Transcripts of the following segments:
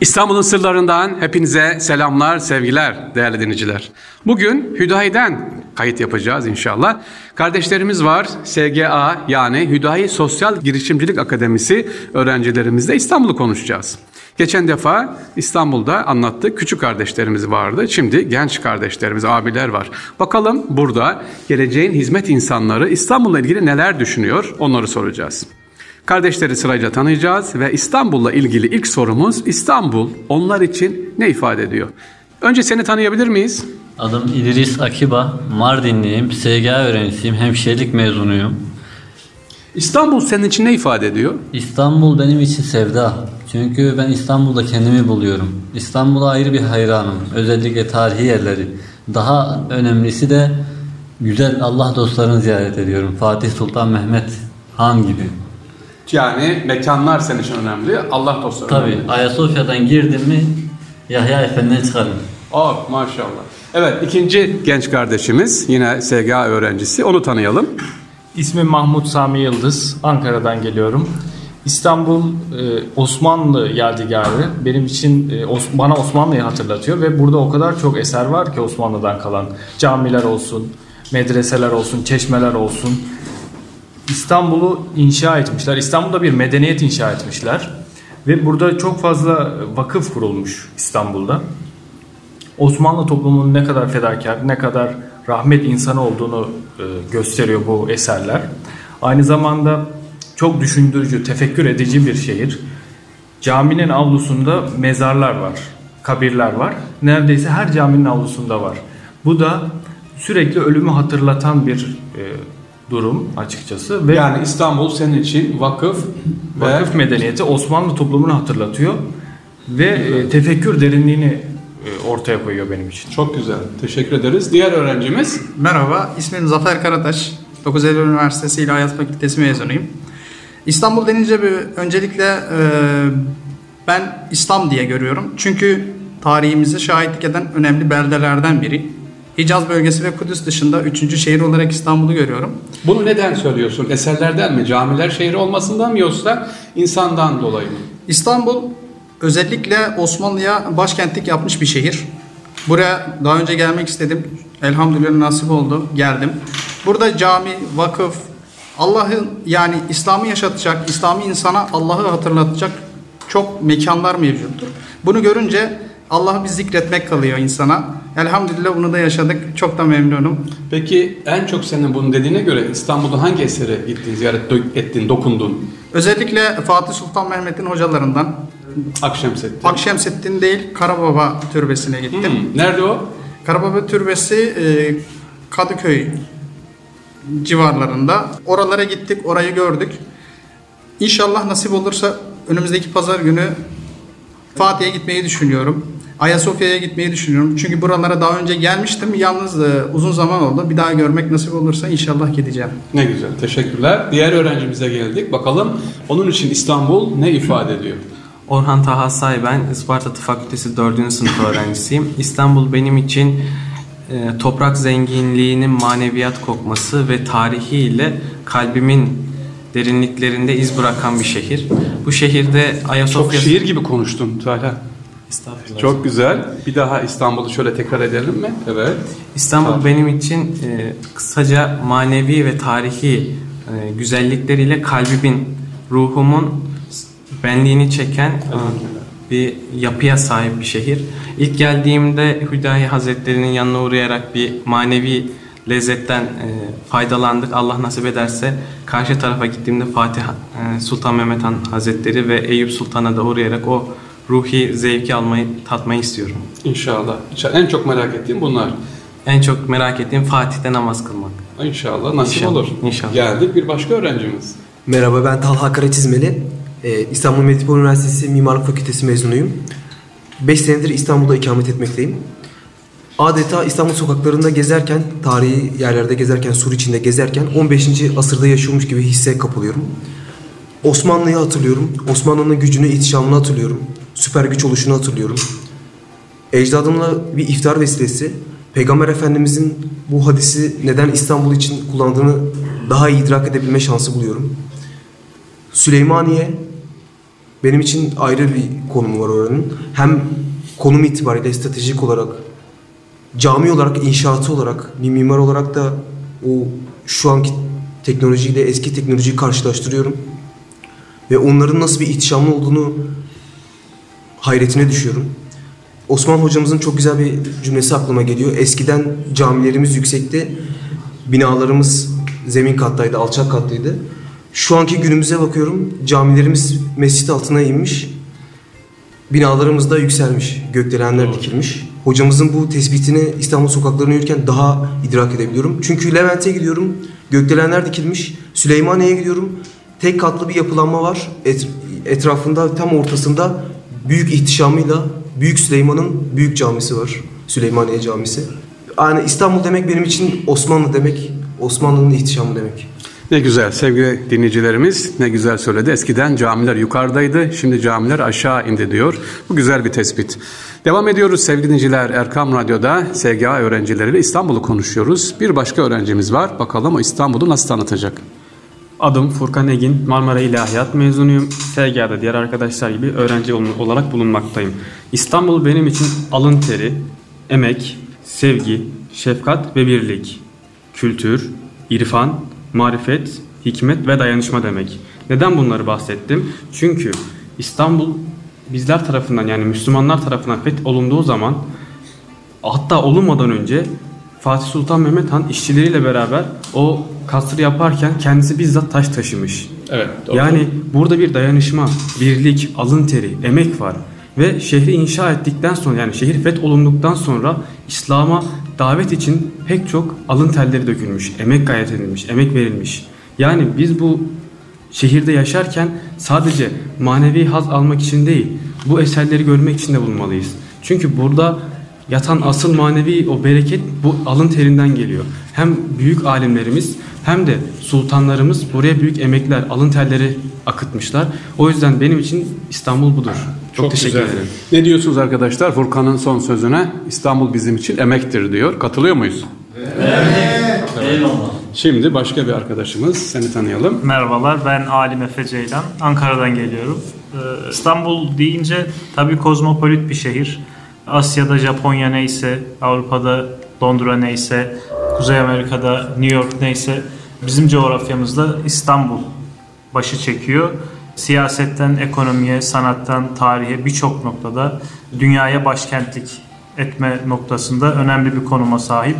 İstanbul'un sırlarından hepinize selamlar, sevgiler değerli dinleyiciler. Bugün Hüdayi'den kayıt yapacağız inşallah. Kardeşlerimiz var SGA yani Hüdayi Sosyal Girişimcilik Akademisi öğrencilerimizle İstanbul'u konuşacağız. Geçen defa İstanbul'da anlattık. Küçük kardeşlerimiz vardı. Şimdi genç kardeşlerimiz, abiler var. Bakalım burada geleceğin hizmet insanları İstanbul'la ilgili neler düşünüyor onları soracağız. Kardeşleri sırayla tanıyacağız ve İstanbul'la ilgili ilk sorumuz İstanbul onlar için ne ifade ediyor? Önce seni tanıyabilir miyiz? Adım İdris Akiba, Mardinliyim, SGA öğrencisiyim, hemşirelik mezunuyum. İstanbul senin için ne ifade ediyor? İstanbul benim için sevda. Çünkü ben İstanbul'da kendimi buluyorum. İstanbul'a ayrı bir hayranım. Özellikle tarihi yerleri. Daha önemlisi de güzel Allah dostlarını ziyaret ediyorum. Fatih Sultan Mehmet Han gibi. Yani mekanlar senin için önemli. Allah dostları. Tabi Ayasofya'dan girdim mi Yahya Efendi'den çıkarım. Oh maşallah. Evet ikinci genç kardeşimiz yine SGA öğrencisi. Onu tanıyalım. İsmim Mahmut Sami Yıldız. Ankara'dan geliyorum. İstanbul e, Osmanlı yadigarı. Benim için e, bana Osmanlı'yı hatırlatıyor ve burada o kadar çok eser var ki Osmanlı'dan kalan. Camiler olsun, medreseler olsun, çeşmeler olsun. İstanbul'u inşa etmişler. İstanbul'da bir medeniyet inşa etmişler. Ve burada çok fazla vakıf kurulmuş İstanbul'da. Osmanlı toplumunun ne kadar fedakar, ne kadar rahmet insanı olduğunu e, gösteriyor bu eserler. Aynı zamanda çok düşündürücü, tefekkür edici bir şehir. Caminin avlusunda mezarlar var, kabirler var. Neredeyse her caminin avlusunda var. Bu da sürekli ölümü hatırlatan bir e, durum açıkçası ve Yani İstanbul senin için vakıf ve vakıf medeniyeti Osmanlı toplumunu hatırlatıyor ve e, tefekkür derinliğini e, ortaya koyuyor benim için. çok güzel. Teşekkür ederiz. Diğer öğrencimiz Merhaba, ismim Zafer Karataş. 9 Eylül Üniversitesi İlahiyat Fakültesi mezunuyum. İstanbul denince bir öncelikle e, ben İslam diye görüyorum. Çünkü tarihimizi şahitlik eden önemli beldelerden biri. Hicaz bölgesi ve Kudüs dışında üçüncü şehir olarak İstanbul'u görüyorum. bunu neden söylüyorsun? Eserlerden mi? Camiler şehri olmasından mı yoksa insandan dolayı mı? İstanbul özellikle Osmanlı'ya başkentlik yapmış bir şehir. Buraya daha önce gelmek istedim. Elhamdülillah nasip oldu. Geldim. Burada cami, vakıf, Allah'ın yani İslam'ı yaşatacak, İslami insana Allah'ı hatırlatacak çok mekanlar mevcuttur. Bunu görünce Allah'ı bir zikretmek kalıyor insana. Elhamdülillah bunu da yaşadık. Çok da memnunum. Peki en çok senin bunun dediğine göre İstanbul'da hangi esere gittin, ziyaret ettin, dokundun? Özellikle Fatih Sultan Mehmet'in hocalarından Akşemseddin. Akşemseddin değil Karababa Türbesi'ne gittim. Hmm, Nerede o? Karababa Türbesi e, Kadıköy civarlarında. Oralara gittik, orayı gördük. İnşallah nasip olursa önümüzdeki pazar günü Fatih'e gitmeyi düşünüyorum. Ayasofya'ya gitmeyi düşünüyorum. Çünkü buralara daha önce gelmiştim. Yalnız e, uzun zaman oldu. Bir daha görmek nasip olursa inşallah gideceğim. Ne güzel, teşekkürler. Diğer öğrencimize geldik. Bakalım onun için İstanbul ne ifade ediyor? Orhan Taha Say ben Isparta Tıp Fakültesi 4. sınıf öğrencisiyim. İstanbul benim için e, toprak zenginliğinin maneviyat kokması ve tarihiyle kalbimin derinliklerinde iz bırakan bir şehir. Bu şehirde Çok Ayasofya... şiir gibi konuştun Talha. Estağfurullah. Çok güzel. Bir daha İstanbul'u şöyle tekrar edelim mi? Evet. İstanbul Tamam. benim için e, kısaca manevi ve tarihi e, güzellikleriyle kalbimin, ruhumun benliğini çeken e, bir yapıya sahip bir şehir. İlk geldiğimde Hüdayi Hazretleri'nin yanına uğrayarak bir manevi lezzetten e, faydalandık. Allah nasip ederse karşı tarafa gittiğimde Fatih e, Sultan Mehmet Han Hazretleri ve Eyüp Sultan'a da uğrayarak o ruhi zevki almayı, tatmayı istiyorum. İnşallah. İnşallah. En çok merak ettiğim bunlar. En çok merak ettiğim Fatih'te namaz kılmak. İnşallah nasip İnşallah, olur. inşallah. Geldik bir başka öğrencimiz. Merhaba ben Talha Karaçizmeli. Ee, İstanbul Medipol Üniversitesi Mimarlık Fakültesi mezunuyum. 5 senedir İstanbul'da ikamet etmekteyim. Adeta İstanbul sokaklarında gezerken, tarihi yerlerde gezerken, sur içinde gezerken 15. asırda yaşıyormuş gibi hisse kapılıyorum. Osmanlı'yı hatırlıyorum. Osmanlı'nın gücünü, ihtişamını hatırlıyorum. Süper güç oluşunu hatırlıyorum. Ecdadımla bir iftar vesilesi Peygamber Efendimizin bu hadisi neden İstanbul için kullandığını daha iyi idrak edebilme şansı buluyorum. Süleymaniye benim için ayrı bir konumu var oranın. Hem konum itibariyle stratejik olarak, cami olarak, inşaatı olarak, bir mimar olarak da o şu anki teknolojiyle eski teknolojiyi karşılaştırıyorum. Ve onların nasıl bir ihtişamlı olduğunu hayretine düşüyorum. Osman hocamızın çok güzel bir cümlesi aklıma geliyor. Eskiden camilerimiz yüksekti, binalarımız zemin kattaydı, alçak kattaydı. Şu anki günümüze bakıyorum, camilerimiz mescit altına inmiş, binalarımız da yükselmiş, gökdelenler dikilmiş. Hocamızın bu tespitini İstanbul sokaklarına yürürken daha idrak edebiliyorum. Çünkü Levent'e gidiyorum, gökdelenler dikilmiş. Süleymaniye'ye gidiyorum, tek katlı bir yapılanma var. Et- etrafında tam ortasında büyük ihtişamıyla Büyük Süleyman'ın büyük camisi var. Süleymaniye Camisi. Yani İstanbul demek benim için Osmanlı demek. Osmanlı'nın ihtişamı demek. Ne güzel sevgili dinleyicilerimiz ne güzel söyledi. Eskiden camiler yukarıdaydı şimdi camiler aşağı indi diyor. Bu güzel bir tespit. Devam ediyoruz sevgili dinleyiciler Erkam Radyo'da SGA öğrencileriyle İstanbul'u konuşuyoruz. Bir başka öğrencimiz var bakalım o İstanbul'u nasıl tanıtacak? Adım Furkan Egin, Marmara İlahiyat mezunuyum. SGA'da diğer arkadaşlar gibi öğrenci ol- olarak bulunmaktayım. İstanbul benim için alın teri, emek, sevgi, şefkat ve birlik, kültür, irfan, marifet, hikmet ve dayanışma demek. Neden bunları bahsettim? Çünkü İstanbul bizler tarafından yani Müslümanlar tarafından fetholunduğu zaman hatta olunmadan önce Fatih Sultan Mehmet Han işçileriyle beraber o kasrı yaparken kendisi bizzat taş taşımış. Evet. Yani burada bir dayanışma, birlik, alın teri, emek var. Ve şehri inşa ettikten sonra yani şehir fetholunduktan sonra İslam'a davet için pek çok alın telleri dökülmüş, emek gayret edilmiş, emek verilmiş. Yani biz bu şehirde yaşarken sadece manevi haz almak için değil, bu eserleri görmek için de bulunmalıyız. Çünkü burada yatan asıl manevi o bereket bu alın terinden geliyor. Hem büyük alimlerimiz hem de sultanlarımız buraya büyük emekler, alın terleri akıtmışlar. O yüzden benim için İstanbul budur. Çok, teşekkür güzel. ederim. Ne diyorsunuz arkadaşlar Furkan'ın son sözüne? İstanbul bizim için emektir diyor. Katılıyor muyuz? Eyvallah. Şimdi başka bir arkadaşımız seni tanıyalım. Merhabalar, ben Alim Efe Ceylan. Ankara'dan geliyorum. Ee, İstanbul deyince tabii kozmopolit bir şehir. Asya'da Japonya neyse, Avrupa'da Londra neyse, Kuzey Amerika'da New York neyse, bizim coğrafyamızda İstanbul başı çekiyor. Siyasetten, ekonomiye, sanattan, tarihe birçok noktada dünyaya başkentlik etme noktasında önemli bir konuma sahip.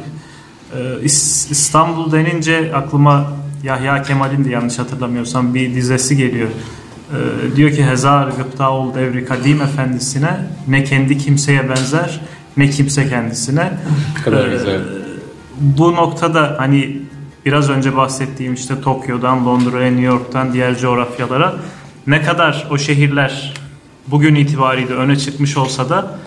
Ee, İs- İstanbul denince aklıma Yahya Kemal'in de yanlış hatırlamıyorsam bir dizesi geliyor. Ee, diyor ki Hezar gıpta ol devri kadim efendisine ne kendi kimseye benzer ne kimse kendisine. Ne kadar Ee, güzel. Bu noktada hani biraz önce bahsettiğim işte Tokyo'dan Londra'ya, New York'tan diğer coğrafyalara ne kadar o şehirler bugün itibariyle öne çıkmış olsa da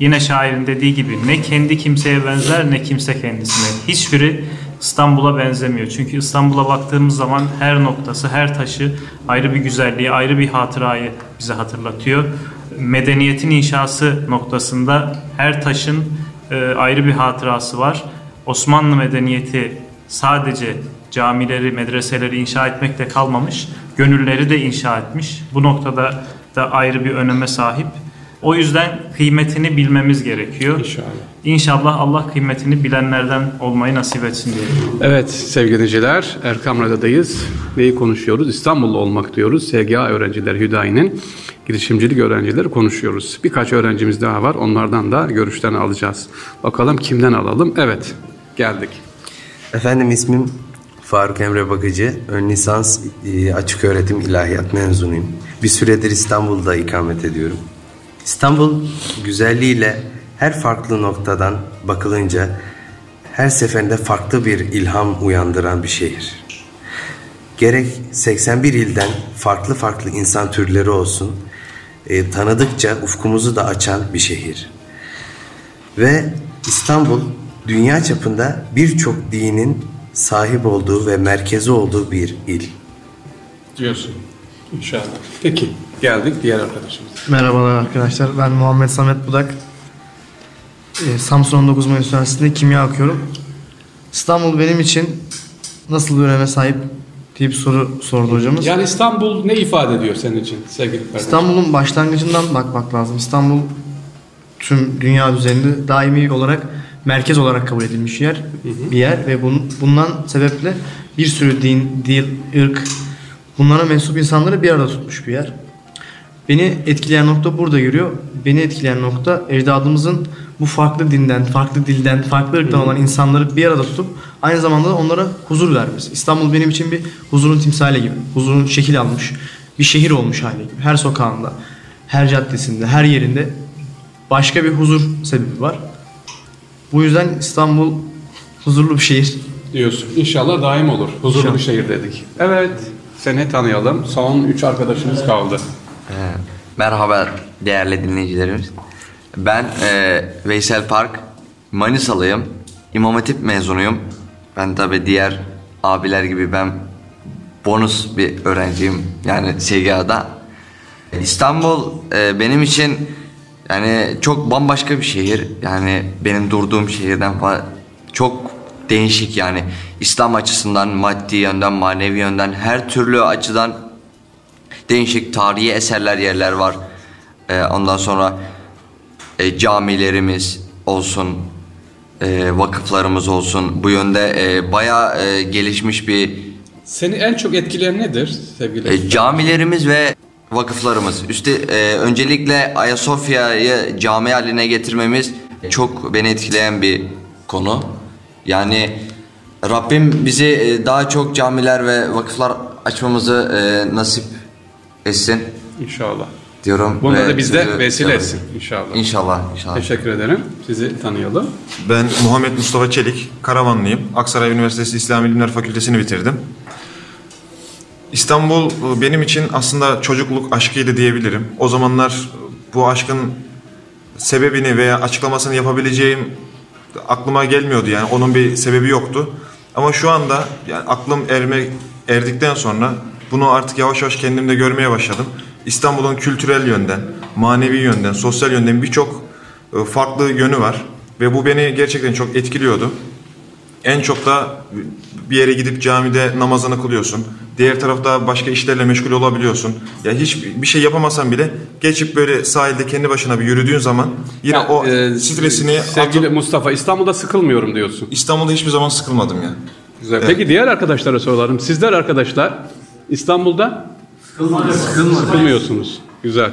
yine şairin dediği gibi ne kendi kimseye benzer ne kimse kendisine. Hiçbiri İstanbul'a benzemiyor. Çünkü İstanbul'a baktığımız zaman her noktası, her taşı ayrı bir güzelliği, ayrı bir hatırayı bize hatırlatıyor. Medeniyetin inşası noktasında her taşın e, ayrı bir hatırası var. Osmanlı medeniyeti sadece camileri, medreseleri inşa etmekle kalmamış, gönülleri de inşa etmiş. Bu noktada da ayrı bir öneme sahip. O yüzden kıymetini bilmemiz gerekiyor. İnşallah. İnşallah Allah kıymetini bilenlerden olmayı nasip etsin diyelim. Evet sevgili dinleyiciler Erkam Radyo'dayız. Neyi konuşuyoruz? İstanbullu olmak diyoruz. SGA öğrencileri Hüdayi'nin girişimcilik öğrencileri konuşuyoruz. Birkaç öğrencimiz daha var. Onlardan da görüşlerini alacağız. Bakalım kimden alalım? Evet geldik. Efendim ismim Faruk Emre Bakıcı. Ön lisans e, açık öğretim ilahiyat mezunuyum. Bir süredir İstanbul'da ikamet ediyorum. İstanbul güzelliğiyle her farklı noktadan bakılınca her seferinde farklı bir ilham uyandıran bir şehir. Gerek 81 ilden farklı farklı insan türleri olsun, e, tanıdıkça ufkumuzu da açan bir şehir. Ve İstanbul dünya çapında birçok dinin sahip olduğu ve merkezi olduğu bir il. Diyorsun. İnşallah. Peki geldik diğer arkadaşımız. Merhabalar arkadaşlar. Ben Muhammed Samet Budak. Ee, Samsun 19 Mayıs Üniversitesi'nde kimya okuyorum. İstanbul benim için nasıl bir öneme sahip diye bir soru sordu hocamız. Yani İstanbul ne ifade ediyor senin için sevgili kardeşim? İstanbul'un başlangıcından bakmak lazım. İstanbul tüm dünya düzeninde daimi olarak merkez olarak kabul edilmiş yer, bir yer ve bun, bundan sebeple bir sürü din, dil, ırk bunlara mensup insanları bir arada tutmuş bir yer. Beni etkileyen nokta burada giriyor. Beni etkileyen nokta ecdadımızın bu farklı dinden, farklı dilden, farklı ırktan olan insanları bir arada tutup aynı zamanda da onlara huzur vermesi. İstanbul benim için bir huzurun timsali gibi. Huzurun şekil almış, bir şehir olmuş hali gibi. Her sokağında, her caddesinde, her yerinde başka bir huzur sebebi var. Bu yüzden İstanbul huzurlu bir şehir. diyorsun. İnşallah daim olur. Huzurlu İnşallah. bir şehir dedik. Evet. Seni tanıyalım. Son üç arkadaşımız kaldı. Ee, Merhaba değerli dinleyicilerimiz. Ben e, Veysel Park, Manisalıyım. İmam Hatip mezunuyum. Ben tabi diğer abiler gibi ben bonus bir öğrenciyim. Yani SGA'da. İstanbul e, benim için yani çok bambaşka bir şehir. Yani benim durduğum şehirden falan çok değişik yani. İslam açısından, maddi yönden, manevi yönden her türlü açıdan değişik tarihi eserler yerler var. Ee, ondan sonra e, camilerimiz olsun, e, vakıflarımız olsun. Bu yönde e, bayağı e, gelişmiş bir Seni en çok etkileyen nedir sevgili? e, camilerimiz ve vakıflarımız. Üstü e, öncelikle Ayasofya'yı cami haline getirmemiz çok beni etkileyen bir konu. Yani Rabbim bizi e, daha çok camiler ve vakıflar açmamızı e, nasip etsin İnşallah. diyorum. Bunda ve da bizde vesile severim. etsin inşallah. İnşallah, inşallah. Teşekkür ederim. Sizi tanıyalım. Ben Muhammed Mustafa Çelik, Karamanlıyım. Aksaray Üniversitesi İslam İlimler Fakültesini bitirdim. İstanbul e, benim için aslında çocukluk aşkıydı diyebilirim. O zamanlar bu aşkın sebebini veya açıklamasını yapabileceğim aklıma gelmiyordu yani onun bir sebebi yoktu. Ama şu anda yani aklım erme erdikten sonra bunu artık yavaş yavaş kendimde görmeye başladım. İstanbul'un kültürel yönden, manevi yönden, sosyal yönden birçok e, farklı yönü var ve bu beni gerçekten çok etkiliyordu. En çok da bir yere gidip camide namazını kılıyorsun. Diğer tarafta başka işlerle meşgul olabiliyorsun. Ya hiç bir şey yapamasan bile geçip böyle sahilde kendi başına bir yürüdüğün zaman yine Ya, o e, stresini Sevgili atıp Mustafa İstanbul'da sıkılmıyorum diyorsun. İstanbul'da hiçbir zaman sıkılmadım ya. Güzel. Peki diğer arkadaşlara soralım. Sizler arkadaşlar İstanbul'da sıkılmıyorsunuz. Güzel.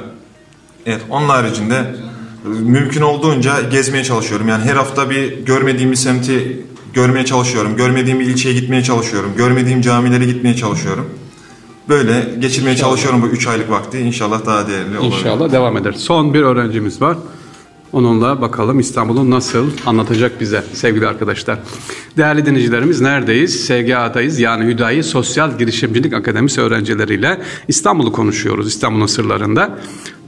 Evet, onun haricinde e, mümkün olduğunca gezmeye çalışıyorum. Yani her hafta bir görmediğim bir semti görmeye çalışıyorum. Görmediğim bir ilçeye gitmeye çalışıyorum. Görmediğim camilere gitmeye çalışıyorum. Böyle geçirmeye İnşallah. çalışıyorum bu 3 aylık vakti. İnşallah daha değerli olur. İnşallah devam eder. Son bir öğrencimiz var. Onunla bakalım İstanbul'u nasıl anlatacak bize sevgili arkadaşlar. Değerli dinleyicilerimiz neredeyiz? SGA'dayız yani Hüdayi Sosyal Girişimcilik Akademisi öğrencileriyle İstanbul'u konuşuyoruz İstanbul'un sırlarında.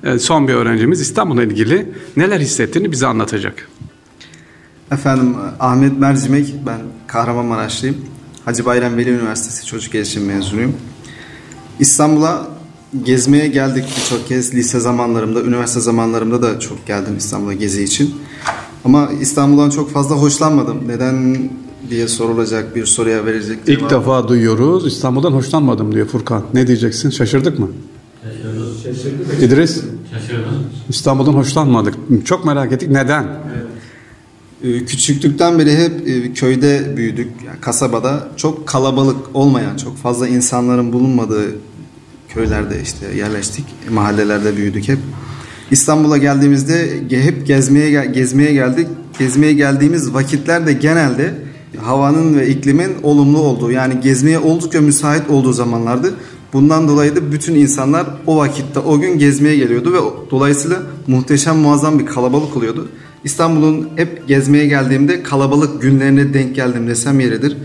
Ee, Son bir öğrencimiz İstanbul'la ilgili neler hissettiğini bize anlatacak. Efendim Ahmet Mercimek, ben Kahramanmaraşlıyım. Hacı Bayram Veli Üniversitesi Çocuk Gelişim mezunuyum. İstanbul'a gezmeye geldik birçok kez. Lise zamanlarımda, üniversite zamanlarımda da çok geldim İstanbul'a gezi için. Ama İstanbul'dan çok fazla hoşlanmadım. Neden diye sorulacak bir soruya verecek İlk defa duyuyoruz İstanbul'dan hoşlanmadım diyor Furkan. Ne diyeceksin? Şaşırdık mı? İdris? İstanbul'dan hoşlanmadık. Çok merak ettik. Neden? Ee, Küçüklükten beri hep e, köyde büyüdük. Yani kasabada çok kalabalık olmayan, çok fazla insanların bulunmadığı köylerde işte yerleştik. Mahallelerde büyüdük hep. İstanbul'a geldiğimizde ge- hep gezmeye gezmeye geldik. Gezmeye geldiğimiz vakitlerde genelde havanın ve iklimin olumlu olduğu yani gezmeye oldukça müsait olduğu zamanlardı. Bundan dolayı da bütün insanlar o vakitte o gün gezmeye geliyordu ve dolayısıyla muhteşem muazzam bir kalabalık oluyordu. İstanbul'un hep gezmeye geldiğimde kalabalık günlerine denk geldim desem yeridir.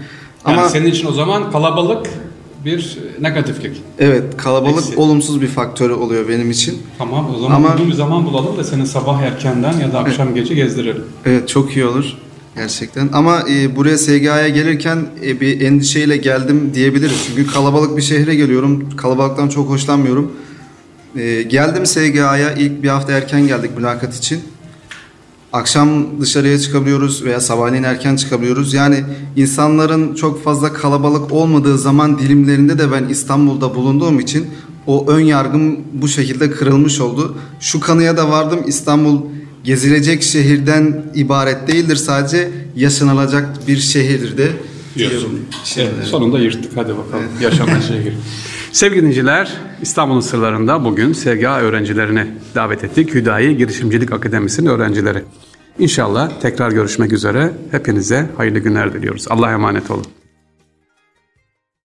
Yani Ama senin için o zaman kalabalık bir negatiflik. evet kalabalık Eksi. olumsuz bir faktörü oluyor benim için. Tamam o zaman Ama- uygun bir zaman bulalım da seni sabah erkenden ya da akşam gece gezdirelim. Evet çok iyi olur gerçekten. Ama e, buraya SGA'ya gelirken e, bir endişeyle geldim diyebiliriz. Çünkü kalabalık bir şehre geliyorum. Kalabalıktan çok hoşlanmıyorum. E, geldim SGA'ya ilk bir hafta erken geldik mülakat için. Akşam dışarıya çıkabiliyoruz veya sabahleyin erken çıkabiliyoruz. Yani insanların çok fazla kalabalık olmadığı zaman dilimlerinde de ben İstanbul'da bulunduğum için o ön yargım bu şekilde kırılmış oldu. Şu kanıya da vardım İstanbul gezilecek şehirden ibaret değildir sadece yaşanılacak bir şehirdir de diyorum. Evet, sonunda yırttık hadi bakalım yaşanan şehir. Sevgili dinleyiciler İstanbul'un sırlarında bugün SGA öğrencilerini davet ettik. Hüdayi Girişimcilik Akademisi'nin öğrencileri. İnşallah tekrar görüşmek üzere. Hepinize hayırlı günler diliyoruz. Allah'a emanet olun.